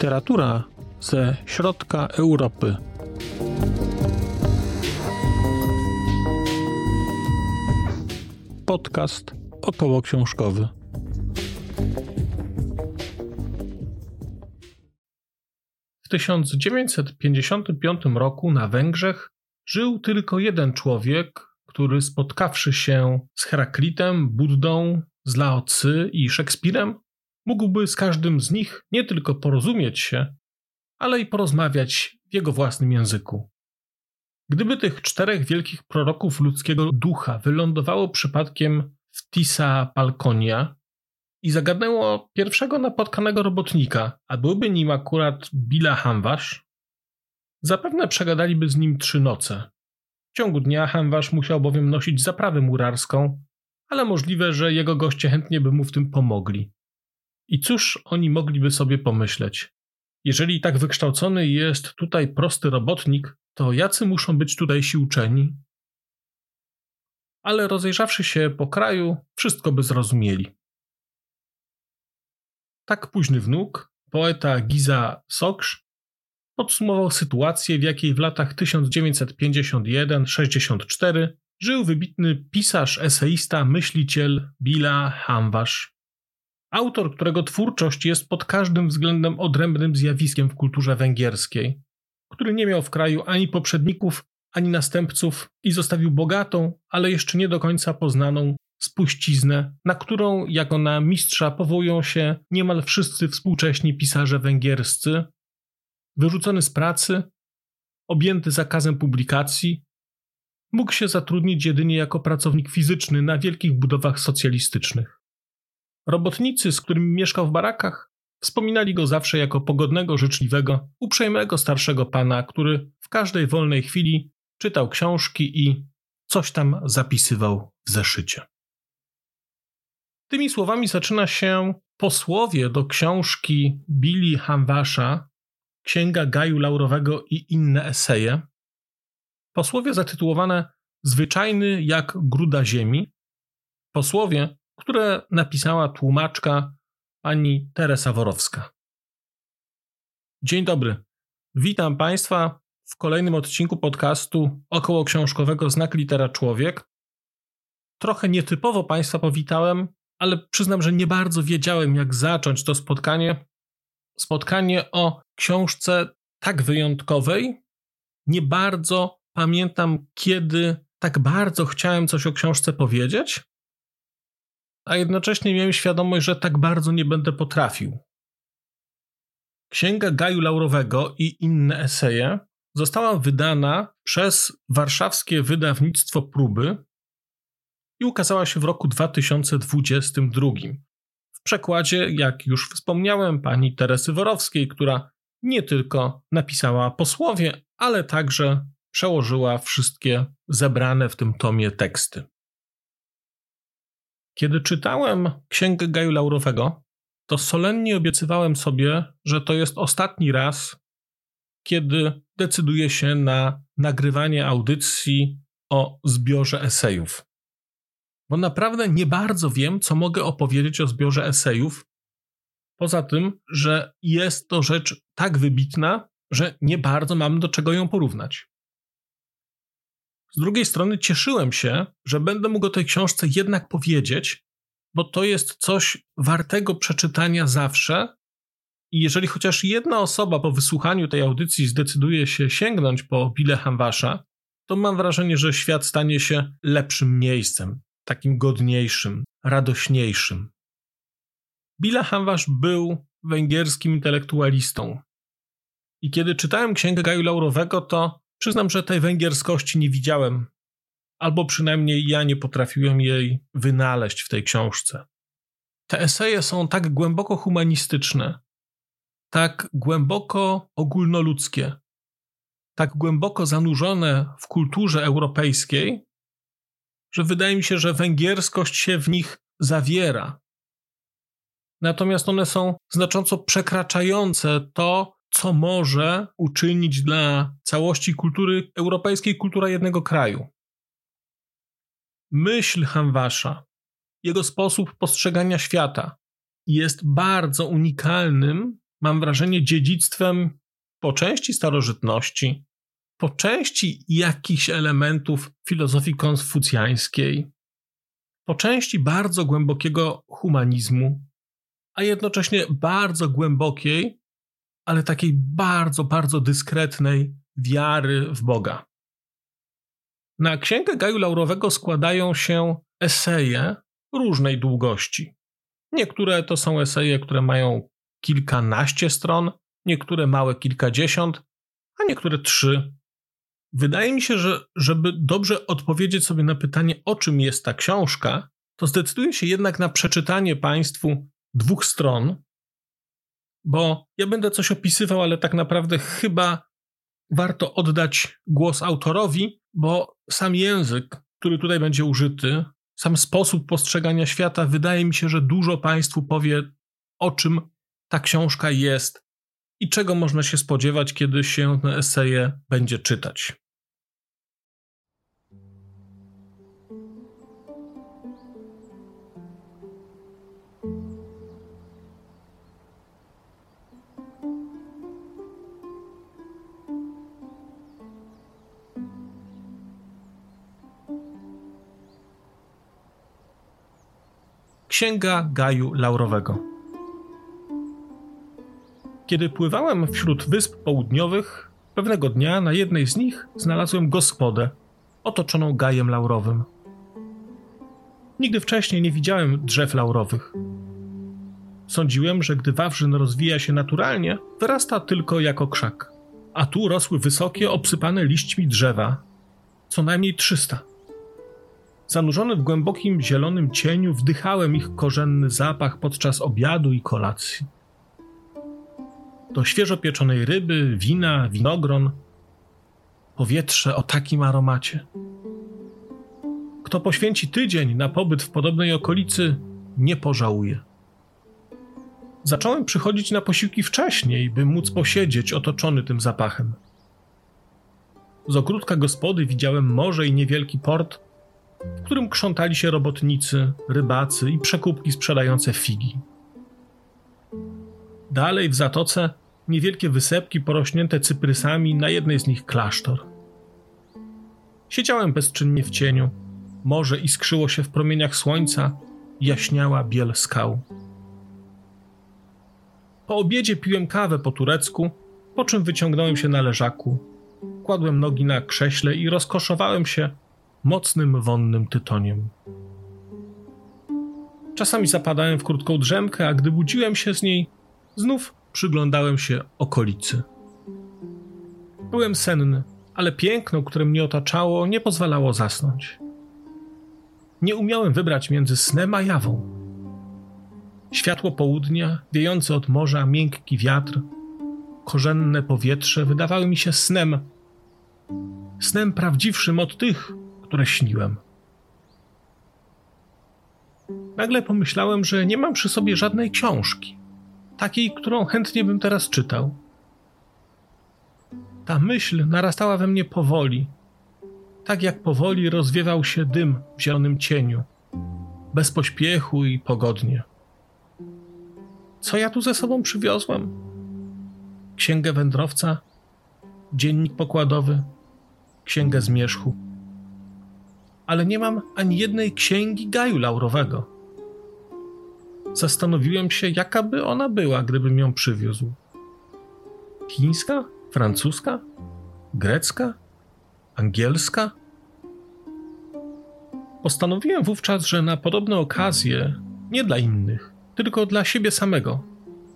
Literatura ze środka Europy. Podcast około książkowy. W 1955 roku na Węgrzech żył tylko jeden człowiek, który spotkawszy się z Heraklitem, Buddą, z Laocy i Szekspirem, mógłby z każdym z nich nie tylko porozumieć się, ale i porozmawiać w jego własnym języku. Gdyby tych czterech wielkich proroków ludzkiego ducha wylądowało przypadkiem w Tisa Palkonia i zagadnęło pierwszego napotkanego robotnika, a byłby nim akurat Billa Hamwasz, zapewne przegadaliby z nim trzy noce. W ciągu dnia Hamwasz musiał bowiem nosić zaprawę murarską, ale możliwe, że jego goście chętnie by mu w tym pomogli. I cóż oni mogliby sobie pomyśleć? Jeżeli tak wykształcony jest tutaj prosty robotnik, to jacy muszą być tutejsi uczeni? Ale rozejrzawszy się po kraju, wszystko by zrozumieli. Tak późny wnuk, poeta Giza Soksz, podsumował sytuację, w jakiej w latach 1951-64 żył wybitny pisarz, eseista, myśliciel Bila Hamwasz. Autor, którego twórczość jest pod każdym względem odrębnym zjawiskiem w kulturze węgierskiej, który nie miał w kraju ani poprzedników, ani następców i zostawił bogatą, ale jeszcze nie do końca poznaną spuściznę, na którą jako na mistrza powołują się niemal wszyscy współcześni pisarze węgierscy, wyrzucony z pracy, objęty zakazem publikacji, mógł się zatrudnić jedynie jako pracownik fizyczny na wielkich budowach socjalistycznych. Robotnicy, z którymi mieszkał w barakach, wspominali go zawsze jako pogodnego, życzliwego, uprzejmego starszego pana, który w każdej wolnej chwili czytał książki i coś tam zapisywał w zeszycie. Tymi słowami zaczyna się posłowie do książki Billy Hamwasza, Księga Gaju Laurowego i inne eseje. Posłowie zatytułowane Zwyczajny jak gruda ziemi. Posłowie, które napisała tłumaczka pani Teresa Worowska. Dzień dobry. Witam Państwa w kolejnym odcinku podcastu około książkowego Znak Litera Człowiek. Trochę nietypowo Państwa powitałem, ale przyznam, że nie bardzo wiedziałem, jak zacząć to spotkanie. Spotkanie o książce tak wyjątkowej. Nie bardzo pamiętam, kiedy tak bardzo chciałem coś o książce powiedzieć, a jednocześnie miałem świadomość, że tak bardzo nie będę potrafił. Księga Gaju Laurowego i inne eseje została wydana przez warszawskie wydawnictwo Próby i ukazała się w roku 2022. W przekładzie, jak już wspomniałem, pani Teresy Worowskiej, która nie tylko napisała posłowie, ale także przełożyła wszystkie zebrane w tym tomie teksty. Kiedy czytałem Księgę Gaju Laurowego, to solennie obiecywałem sobie, że to jest ostatni raz, kiedy decyduję się na nagrywanie audycji o zbiorze esejów. Bo naprawdę nie bardzo wiem, co mogę opowiedzieć o zbiorze esejów, poza tym, że jest to rzecz tak wybitna, że nie bardzo mam do czego ją porównać. Z drugiej strony cieszyłem się, że będę mógł o tej książce jednak powiedzieć, bo to jest coś wartego przeczytania zawsze. I jeżeli chociaż jedna osoba po wysłuchaniu tej audycji zdecyduje się sięgnąć po Bile Hamwasza, to mam wrażenie, że świat stanie się lepszym miejscem, takim godniejszym, radośniejszym. Bile Hamwasz był węgierskim intelektualistą. I kiedy czytałem księgę Gaju Laurowego, to Przyznam, że tej węgierskości nie widziałem, albo przynajmniej ja nie potrafiłem jej wynaleźć w tej książce. Te eseje są tak głęboko humanistyczne, tak głęboko ogólnoludzkie, tak głęboko zanurzone w kulturze europejskiej, że wydaje mi się, że węgierskość się w nich zawiera. Natomiast one są znacząco przekraczające to, co może uczynić dla całości kultury europejskiej kultura jednego kraju. Myśl Hamwasza, jego sposób postrzegania świata jest bardzo unikalnym, mam wrażenie, dziedzictwem po części starożytności, po części jakichś elementów filozofii konfucjańskiej, po części bardzo głębokiego humanizmu, a jednocześnie bardzo głębokiej, ale takiej bardzo, bardzo dyskretnej wiary w Boga. Na księgę Gaju Laurowego składają się eseje różnej długości. Niektóre to są eseje, które mają kilkanaście stron, niektóre małe kilkadziesiąt, a niektóre trzy. Wydaje mi się, że żeby dobrze odpowiedzieć sobie na pytanie, o czym jest ta książka, to zdecyduję się jednak na przeczytanie Państwu dwóch stron, bo ja będę coś opisywał, ale tak naprawdę chyba warto oddać głos autorowi, bo sam język, który tutaj będzie użyty, sam sposób postrzegania świata, wydaje mi się, że dużo Państwu powie, o czym ta książka jest i czego można się spodziewać, kiedy się eseje będzie czytać. Księga Gaju Laurowego. Kiedy pływałem wśród wysp południowych, pewnego dnia na jednej z nich znalazłem gospodę otoczoną gajem laurowym. Nigdy wcześniej nie widziałem drzew laurowych. Sądziłem, że gdy wawrzyn rozwija się naturalnie, wyrasta tylko jako krzak. A tu rosły wysokie, obsypane liśćmi drzewa, co najmniej 300. Zanurzony w głębokim zielonym cieniu, wdychałem ich korzenny zapach podczas obiadu i kolacji. Do świeżo pieczonej ryby, wina, winogron, powietrze o takim aromacie. Kto poświęci tydzień na pobyt w podobnej okolicy, nie pożałuje. Zacząłem przychodzić na posiłki wcześniej, by móc posiedzieć otoczony tym zapachem. Z ogródka gospody widziałem morze i niewielki port, w którym krzątali się robotnicy, rybacy i przekupki sprzedające figi. Dalej w zatoce niewielkie wysepki porośnięte cyprysami, na jednej z nich klasztor. Siedziałem bezczynnie w cieniu. Morze iskrzyło się w promieniach słońca, jaśniała biel skał. Po obiedzie piłem kawę po turecku, po czym wyciągnąłem się na leżaku. Kładłem nogi na krześle i rozkoszowałem się mocnym, wonnym tytoniem. Czasami zapadałem w krótką drzemkę, a gdy budziłem się z niej, znów przyglądałem się okolicy. Byłem senny, ale piękno, które mnie otaczało, nie pozwalało zasnąć. Nie umiałem wybrać między snem a jawą. Światło południa, wiejące od morza miękki wiatr, korzenne powietrze wydawały mi się snem. Snem prawdziwszym od tych, które śniłem. Nagle pomyślałem, że nie mam przy sobie żadnej książki, takiej, którą chętnie bym teraz czytał. Ta myśl narastała we mnie powoli, tak jak powoli rozwiewał się dym w zielonym cieniu, bez pośpiechu i pogodnie. Co ja tu ze sobą przywiozłem? Księgę wędrowca, dziennik pokładowy, księgę zmierzchu ale nie mam ani jednej księgi gaju laurowego. Zastanowiłem się, jaka by ona była, gdybym ją przywiózł. Chińska? Francuska? Grecka? Angielska? Postanowiłem wówczas, że na podobne okazje, nie dla innych, tylko dla siebie samego,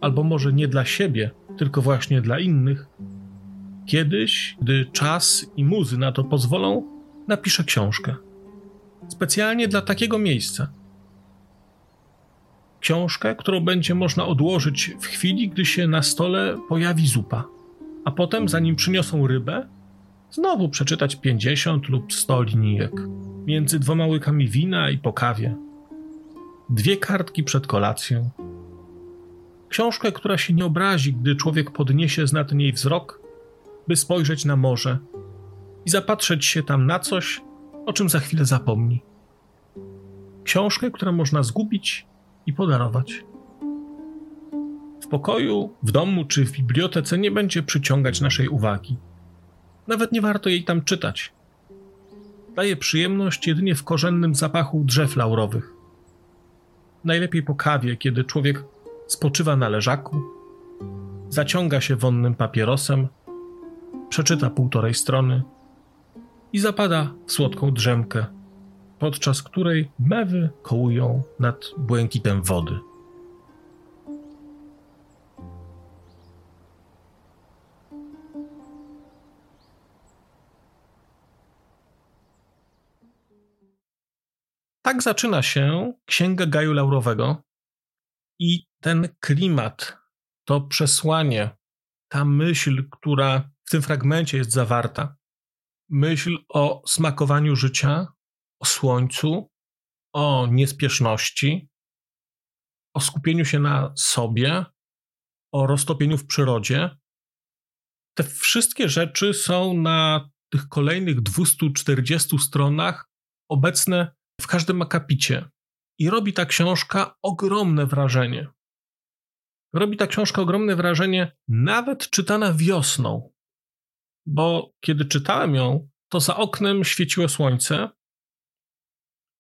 albo może nie dla siebie, tylko właśnie dla innych, kiedyś, gdy czas i muzy na to pozwolą, napiszę książkę specjalnie dla takiego miejsca. Książkę, którą będzie można odłożyć w chwili, gdy się na stole pojawi zupa, a potem, zanim przyniosą rybę, znowu przeczytać 50 lub 100 linijek między dwoma łykami wina i po kawie. Dwie kartki przed kolacją. Książkę, która się nie obrazi, gdy człowiek podniesie z nad niej wzrok, by spojrzeć na morze i zapatrzeć się tam na coś, o czym za chwilę zapomni. Książkę, którą można zgubić i podarować. W pokoju, w domu czy w bibliotece nie będzie przyciągać naszej uwagi. Nawet nie warto jej tam czytać. Daje przyjemność jedynie w korzennym zapachu drzew laurowych. Najlepiej po kawie, kiedy człowiek spoczywa na leżaku, zaciąga się wonnym papierosem, przeczyta półtorej strony i zapada w słodką drzemkę, podczas której mewy kołują nad błękitem wody. Tak zaczyna się Księga Gaju Laurowego i ten klimat, to przesłanie, ta myśl, która w tym fragmencie jest zawarta, myśl o smakowaniu życia, o słońcu, o niespieszności, o skupieniu się na sobie, o roztopieniu w przyrodzie. Te wszystkie rzeczy są na tych kolejnych 240 stronach obecne w każdym akapicie. I robi ta książka ogromne wrażenie. Robi ta książka ogromne wrażenie, nawet czytana wiosną. Bo kiedy czytałem ją, to za oknem świeciło słońce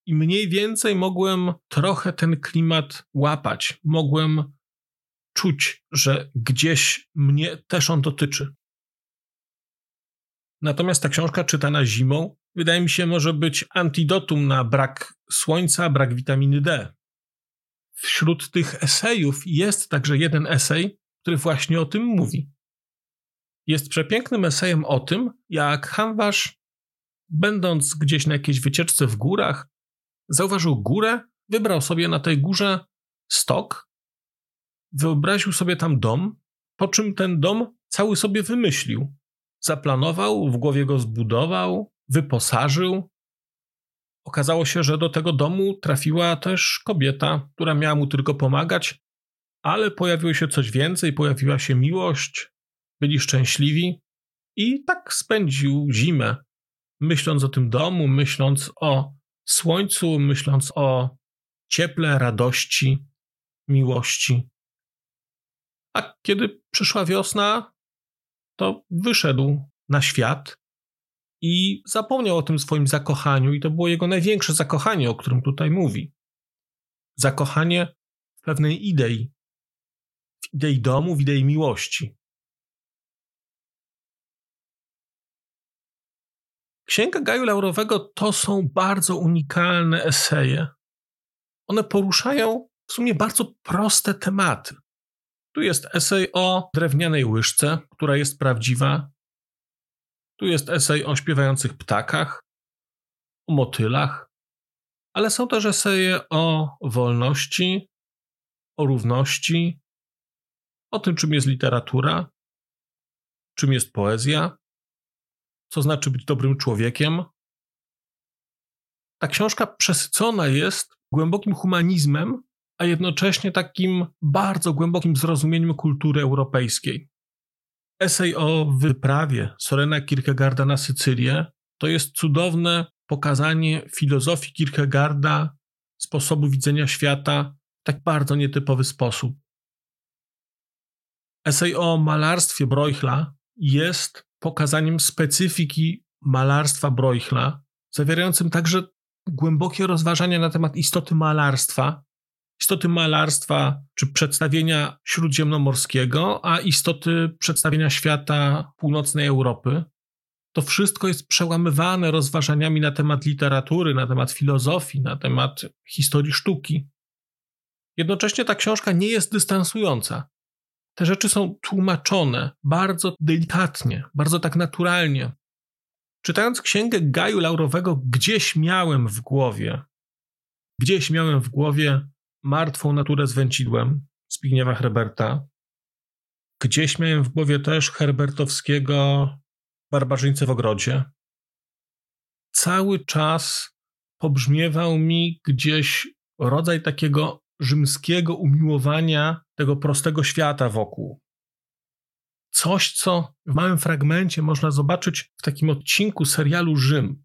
i mniej więcej mogłem trochę ten klimat łapać. Mogłem czuć, że gdzieś mnie też on dotyczy. Natomiast ta książka czytana zimą wydaje mi się, może być antidotum na brak słońca, brak witaminy D. Wśród tych esejów jest także jeden esej, który właśnie o tym mówi. Jest przepięknym esejem o tym, jak Hanwasz, będąc gdzieś na jakiejś wycieczce w górach, zauważył górę, wybrał sobie na tej górze stok, wyobraził sobie tam dom, po czym ten dom cały sobie wymyślił. Zaplanował, w głowie go zbudował, wyposażył. Okazało się, że do tego domu trafiła też kobieta, która miała mu tylko pomagać, ale pojawiło się coś więcej, pojawiła się miłość, byli szczęśliwi i tak spędził zimę, myśląc o tym domu, myśląc o słońcu, myśląc o cieple, radości, miłości. A kiedy przyszła wiosna, to wyszedł na świat i zapomniał o tym swoim zakochaniu, i to było jego największe zakochanie, o którym tutaj mówi. Zakochanie w pewnej idei, w idei domu, w idei miłości. Księga Gaju Laurowego to są bardzo unikalne eseje. One poruszają w sumie bardzo proste tematy. Tu jest esej o drewnianej łyżce, która jest prawdziwa, tu jest esej o śpiewających ptakach, o motylach, ale są też eseje o wolności, o równości, o tym, czym jest literatura, czym jest poezja, co znaczy być dobrym człowiekiem. Ta książka przesycona jest głębokim humanizmem, a jednocześnie takim bardzo głębokim zrozumieniem kultury europejskiej. Esej o wyprawie Sorena Kierkegaarda na Sycylię to jest cudowne pokazanie filozofii Kierkegaarda, sposobu widzenia świata w tak bardzo nietypowy sposób. Esej o malarstwie Broichla jest pokazaniem specyfiki malarstwa Broichla, zawierającym także głębokie rozważania na temat istoty malarstwa istoty malarstwa czy przedstawienia śródziemnomorskiego, a istoty przedstawienia świata północnej Europy. To wszystko jest przełamywane rozważaniami na temat literatury, na temat filozofii, na temat historii sztuki. Jednocześnie ta książka nie jest dystansująca. Te rzeczy są tłumaczone bardzo delikatnie, bardzo tak naturalnie. Czytając księgę Gaju Laurowego, gdzieś miałem w głowie, gdzieś miałem w głowie Martwą naturę z węcidłem Zbigniewa Herberta. Gdzieś miałem w głowie też herbertowskiego Barbarzyńcę w ogrodzie. Cały czas pobrzmiewał mi gdzieś rodzaj takiego rzymskiego umiłowania tego prostego świata wokół. Coś, co w małym fragmencie można zobaczyć w takim odcinku serialu Rzym.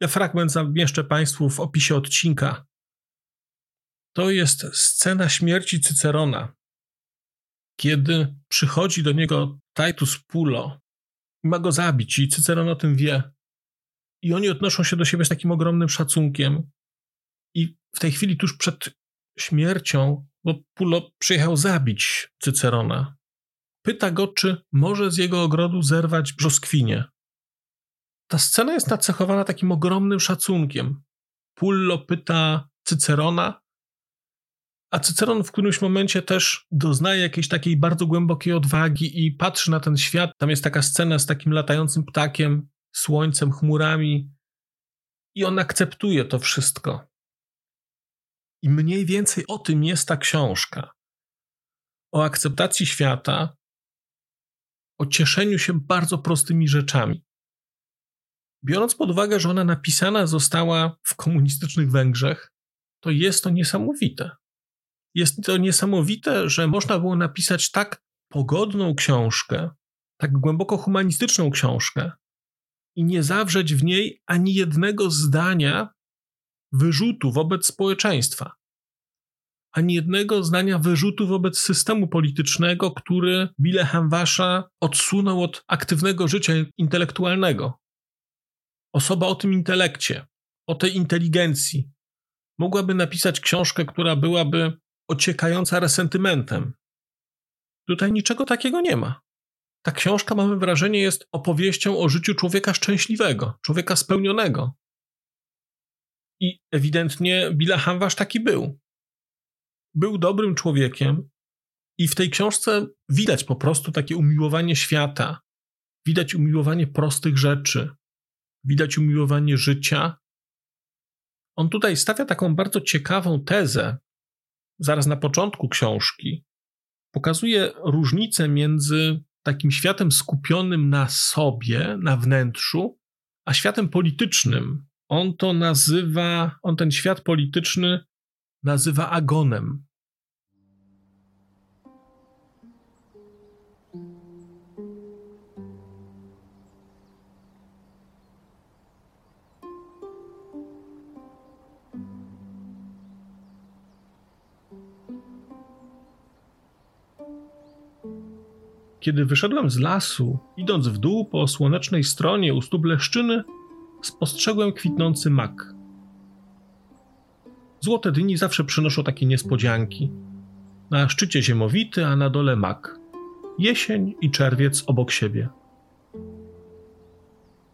Ja fragment zamieszczę Państwu w opisie odcinka. To jest scena śmierci Cycerona, kiedy przychodzi do niego Titus Pulo i ma go zabić i Cyceron o tym wie. I oni odnoszą się do siebie z takim ogromnym szacunkiem. I w tej chwili, tuż przed śmiercią, bo Pulo przyjechał zabić Cycerona, pyta go, czy może z jego ogrodu zerwać brzoskwinie. Ta scena jest nacechowana takim ogromnym szacunkiem. Pullo pyta Cycerona, a Cyceron w którymś momencie też doznaje jakiejś takiej bardzo głębokiej odwagi i patrzy na ten świat. Tam jest taka scena z takim latającym ptakiem, słońcem, chmurami. I on akceptuje to wszystko. I mniej więcej o tym jest ta książka. O akceptacji świata, o cieszeniu się bardzo prostymi rzeczami. Biorąc pod uwagę, że ona napisana została w komunistycznych Węgrzech, to jest to niesamowite. Jest to niesamowite, że można było napisać tak pogodną książkę, tak głęboko humanistyczną książkę i nie zawrzeć w niej ani jednego zdania wyrzutu wobec społeczeństwa, ani jednego zdania wyrzutu wobec systemu politycznego, który Bile Hamwasza odsunął od aktywnego życia intelektualnego. Osoba o tym intelekcie, o tej inteligencji, mogłaby napisać książkę, która byłaby ociekająca resentymentem. Tutaj niczego takiego nie ma. Ta książka, mamy wrażenie, jest opowieścią o życiu człowieka szczęśliwego, człowieka spełnionego. I ewidentnie Billa Hamwasz taki był. Był dobrym człowiekiem i w tej książce widać po prostu takie umiłowanie świata, widać umiłowanie prostych rzeczy, widać umiłowanie życia. On tutaj stawia taką bardzo ciekawą tezę, zaraz na początku książki, pokazuje różnicę między takim światem skupionym na sobie, na wnętrzu, a światem politycznym. On to nazywa, on ten świat polityczny nazywa agonem. Kiedy wyszedłem z lasu, idąc w dół po słonecznej stronie u stóp leszczyny, spostrzegłem kwitnący mak. Złote dni zawsze przynoszą takie niespodzianki. Na szczycie ziemowity, a na dole mak. Jesień i czerwiec obok siebie.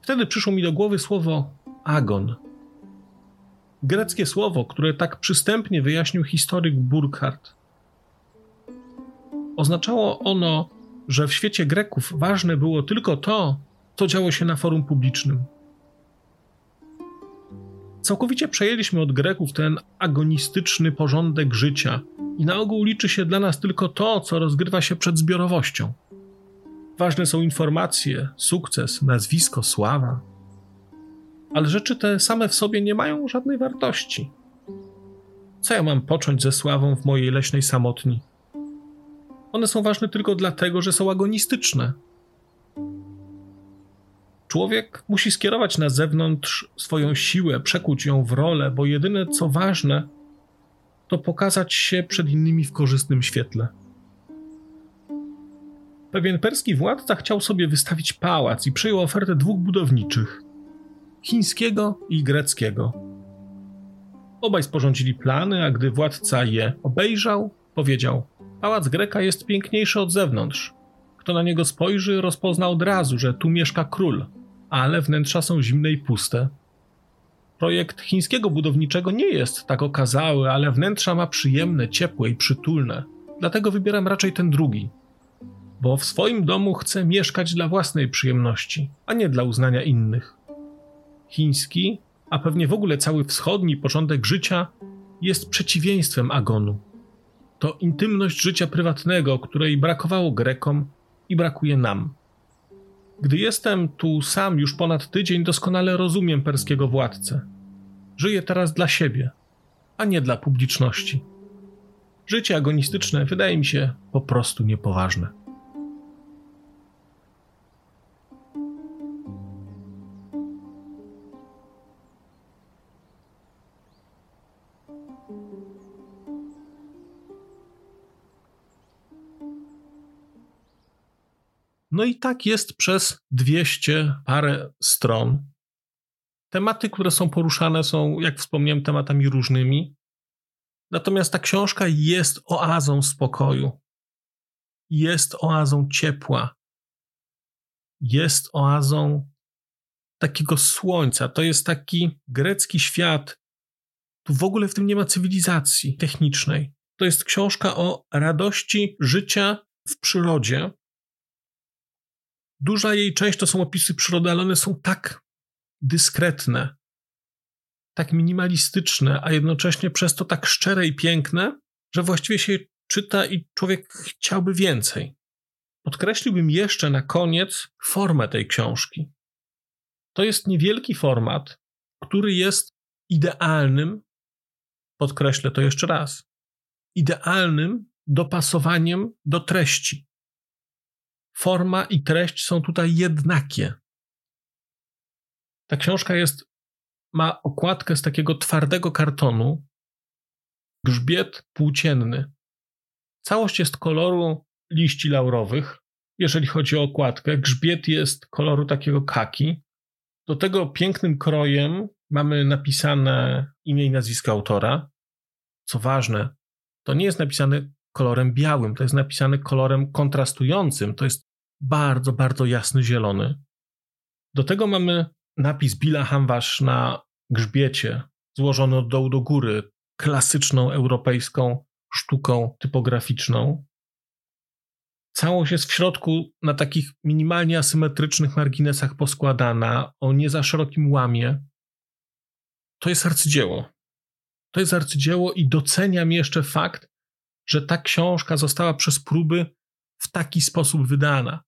Wtedy przyszło mi do głowy słowo agon. Greckie słowo, które tak przystępnie wyjaśnił historyk Burkhardt. Oznaczało ono że w świecie Greków ważne było tylko to, co działo się na forum publicznym. Całkowicie przejęliśmy od Greków ten agonistyczny porządek życia i na ogół liczy się dla nas tylko to, co rozgrywa się przed zbiorowością. Ważne są informacje, sukces, nazwisko, sława. Ale rzeczy te same w sobie nie mają żadnej wartości. Co ja mam począć ze sławą w mojej leśnej samotni? One są ważne tylko dlatego, że są agonistyczne. Człowiek musi skierować na zewnątrz swoją siłę, przekuć ją w rolę, bo jedyne co ważne, to pokazać się przed innymi w korzystnym świetle. Pewien perski władca chciał sobie wystawić pałac i przyjął ofertę dwóch budowniczych chińskiego i greckiego. Obaj sporządzili plany, a gdy władca je obejrzał, powiedział: Pałac Greka jest piękniejszy od zewnątrz. Kto na niego spojrzy, rozpozna od razu, że tu mieszka król, ale wnętrza są zimne i puste. Projekt chińskiego budowniczego nie jest tak okazały, ale wnętrza ma przyjemne, ciepłe i przytulne. Dlatego wybieram raczej ten drugi. Bo w swoim domu chcę mieszkać dla własnej przyjemności, a nie dla uznania innych. Chiński, a pewnie w ogóle cały wschodni porządek życia jest przeciwieństwem agonu to intymność życia prywatnego, której brakowało Grekom i brakuje nam. Gdy jestem tu sam już ponad tydzień, doskonale rozumiem perskiego władcę. Żyję teraz dla siebie, a nie dla publiczności. Życie agonistyczne wydaje mi się po prostu niepoważne. No i tak jest przez 200 parę stron. Tematy, które są poruszane, są, jak wspomniałem, tematami różnymi. Natomiast ta książka jest oazą spokoju. Jest oazą ciepła. Jest oazą takiego słońca. To jest taki grecki świat. Tu w ogóle w tym nie ma cywilizacji technicznej. To jest książka o radości życia w przyrodzie, Duża jej część to są opisy przyrody, ale one są tak dyskretne, tak minimalistyczne, a jednocześnie przez to tak szczere i piękne, że właściwie się czyta i człowiek chciałby więcej. Podkreśliłbym jeszcze na koniec formę tej książki. To jest niewielki format, który jest idealnym, podkreślę to jeszcze raz, idealnym dopasowaniem do treści forma i treść są tutaj jednakie. Ta książka jest, ma okładkę z takiego twardego kartonu, grzbiet płócienny. Całość jest koloru liści laurowych, jeżeli chodzi o okładkę. Grzbiet jest koloru takiego kaki. Do tego pięknym krojem mamy napisane imię i nazwisko autora. Co ważne, to nie jest napisane kolorem białym, to jest napisane kolorem kontrastującym. To jest bardzo, bardzo jasny zielony. Do tego mamy napis Billa Hamwasz na grzbiecie, złożony od dołu do góry, klasyczną europejską sztuką typograficzną. Całość jest w środku na takich minimalnie asymetrycznych marginesach poskładana, o nie za szerokim łamie. To jest arcydzieło. To jest arcydzieło i doceniam jeszcze fakt, że ta książka została przez próby w taki sposób wydana.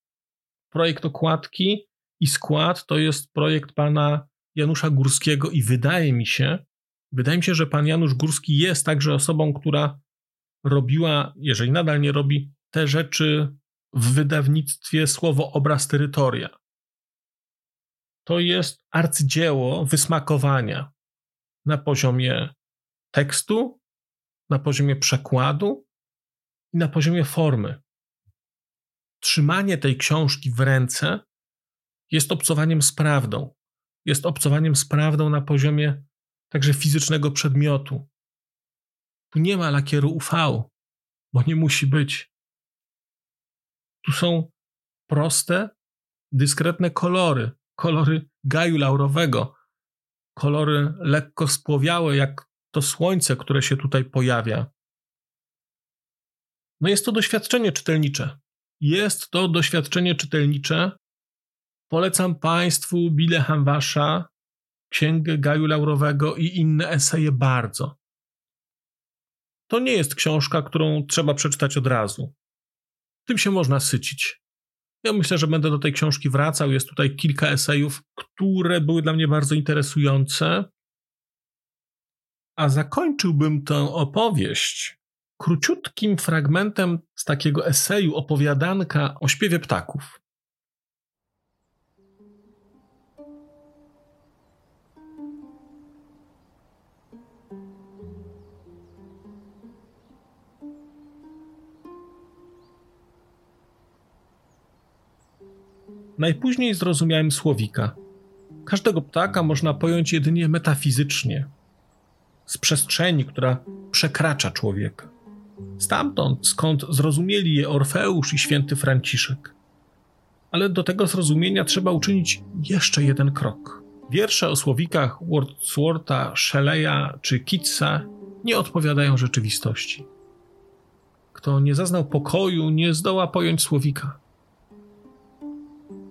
Projekt okładki i skład to jest projekt pana Janusza Górskiego i wydaje mi się, wydaje mi się, że pan Janusz Górski jest także osobą, która robiła, jeżeli nadal nie robi, te rzeczy w wydawnictwie słowo obraz terytoria. To jest arcydzieło wysmakowania na poziomie tekstu, na poziomie przekładu i na poziomie formy trzymanie tej książki w ręce jest obcowaniem z prawdą. Jest obcowaniem z prawdą na poziomie także fizycznego przedmiotu. Tu nie ma lakieru UV, bo nie musi być. Tu są proste, dyskretne kolory, kolory gaju laurowego, kolory lekko spłowiałe, jak to słońce, które się tutaj pojawia. No jest to doświadczenie czytelnicze. Jest to doświadczenie czytelnicze. Polecam Państwu Bile Hamwasza, Księgę Gaju Laurowego i inne eseje bardzo. To nie jest książka, którą trzeba przeczytać od razu. Tym się można sycić. Ja myślę, że będę do tej książki wracał. Jest tutaj kilka esejów, które były dla mnie bardzo interesujące. A zakończyłbym tę opowieść króciutkim fragmentem z takiego eseju, opowiadanka o śpiewie ptaków. Najpóźniej zrozumiałem słowika. Każdego ptaka można pojąć jedynie metafizycznie, z przestrzeni, która przekracza człowieka. Stamtąd, skąd zrozumieli je Orfeusz i święty Franciszek. Ale do tego zrozumienia trzeba uczynić jeszcze jeden krok. Wiersze o słowikach Wordswortha, Shelley'a czy Keatsa nie odpowiadają rzeczywistości. Kto nie zaznał pokoju, nie zdoła pojąć słowika.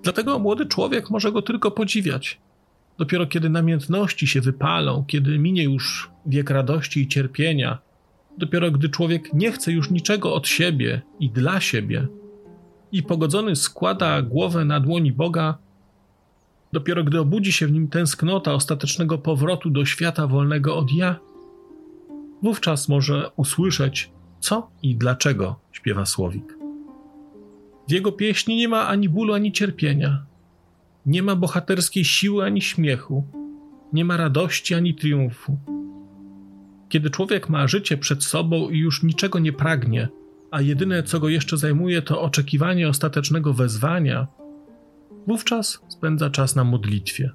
Dlatego młody człowiek może go tylko podziwiać. Dopiero kiedy namiętności się wypalą, kiedy minie już wiek radości i cierpienia, Dopiero gdy człowiek nie chce już niczego od siebie i dla siebie, i pogodzony składa głowę na dłoni Boga, dopiero gdy obudzi się w nim tęsknota ostatecznego powrotu do świata wolnego od ja, wówczas może usłyszeć co i dlaczego śpiewa Słowik. W jego pieśni nie ma ani bólu, ani cierpienia. Nie ma bohaterskiej siły ani śmiechu. Nie ma radości ani triumfu. Kiedy człowiek ma życie przed sobą i już niczego nie pragnie, a jedyne co go jeszcze zajmuje to oczekiwanie ostatecznego wezwania, wówczas spędza czas na modlitwie.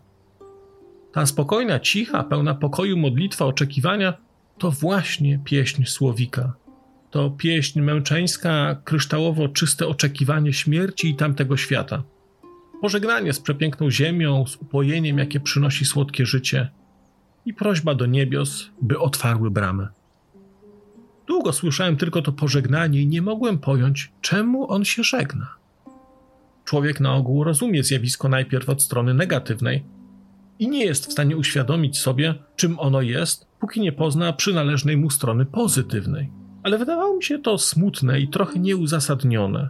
Ta spokojna, cicha, pełna pokoju modlitwa oczekiwania to właśnie pieśń słowika. To pieśń męczeńska, kryształowo czyste oczekiwanie śmierci i tamtego świata. Pożegnanie z przepiękną ziemią, z upojeniem, jakie przynosi słodkie życie, i prośba do niebios, by otwarły bramę. Długo słyszałem tylko to pożegnanie i nie mogłem pojąć, czemu on się żegna. Człowiek na ogół rozumie zjawisko najpierw od strony negatywnej i nie jest w stanie uświadomić sobie, czym ono jest, póki nie pozna przynależnej mu strony pozytywnej. Ale wydawało mi się to smutne i trochę nieuzasadnione.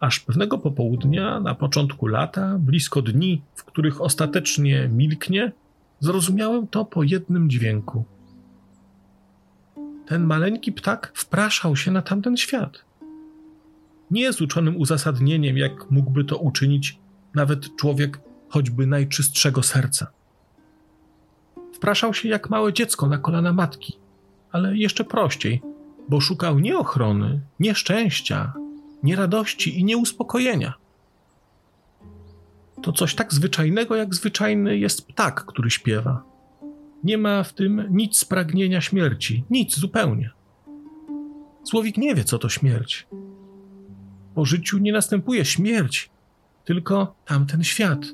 Aż pewnego popołudnia, na początku lata, blisko dni, w których ostatecznie milknie, zrozumiałem to po jednym dźwięku. Ten maleńki ptak wpraszał się na tamten świat. Nie z uczonym uzasadnieniem, jak mógłby to uczynić nawet człowiek choćby najczystszego serca. Wpraszał się jak małe dziecko na kolana matki, ale jeszcze prościej, bo szukał nie ochrony, nie szczęścia, nie radości i nie uspokojenia. To coś tak zwyczajnego, jak zwyczajny jest ptak, który śpiewa. Nie ma w tym nic pragnienia śmierci, nic zupełnie. Słowik nie wie, co to śmierć. Po życiu nie następuje śmierć, tylko tamten świat.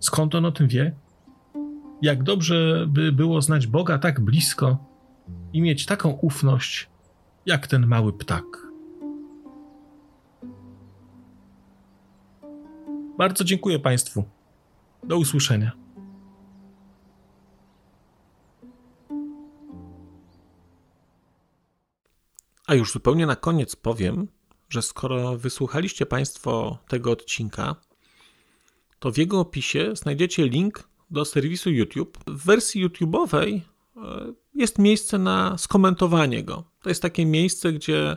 Skąd on o tym wie? Jak dobrze by było znać Boga tak blisko i mieć taką ufność, jak ten mały ptak. Bardzo dziękuję Państwu. Do usłyszenia. A już zupełnie na koniec powiem, że skoro wysłuchaliście Państwo tego odcinka, to w jego opisie znajdziecie link do serwisu YouTube. W wersji YouTube'owej e, jest miejsce na skomentowanie go. To jest takie miejsce, gdzie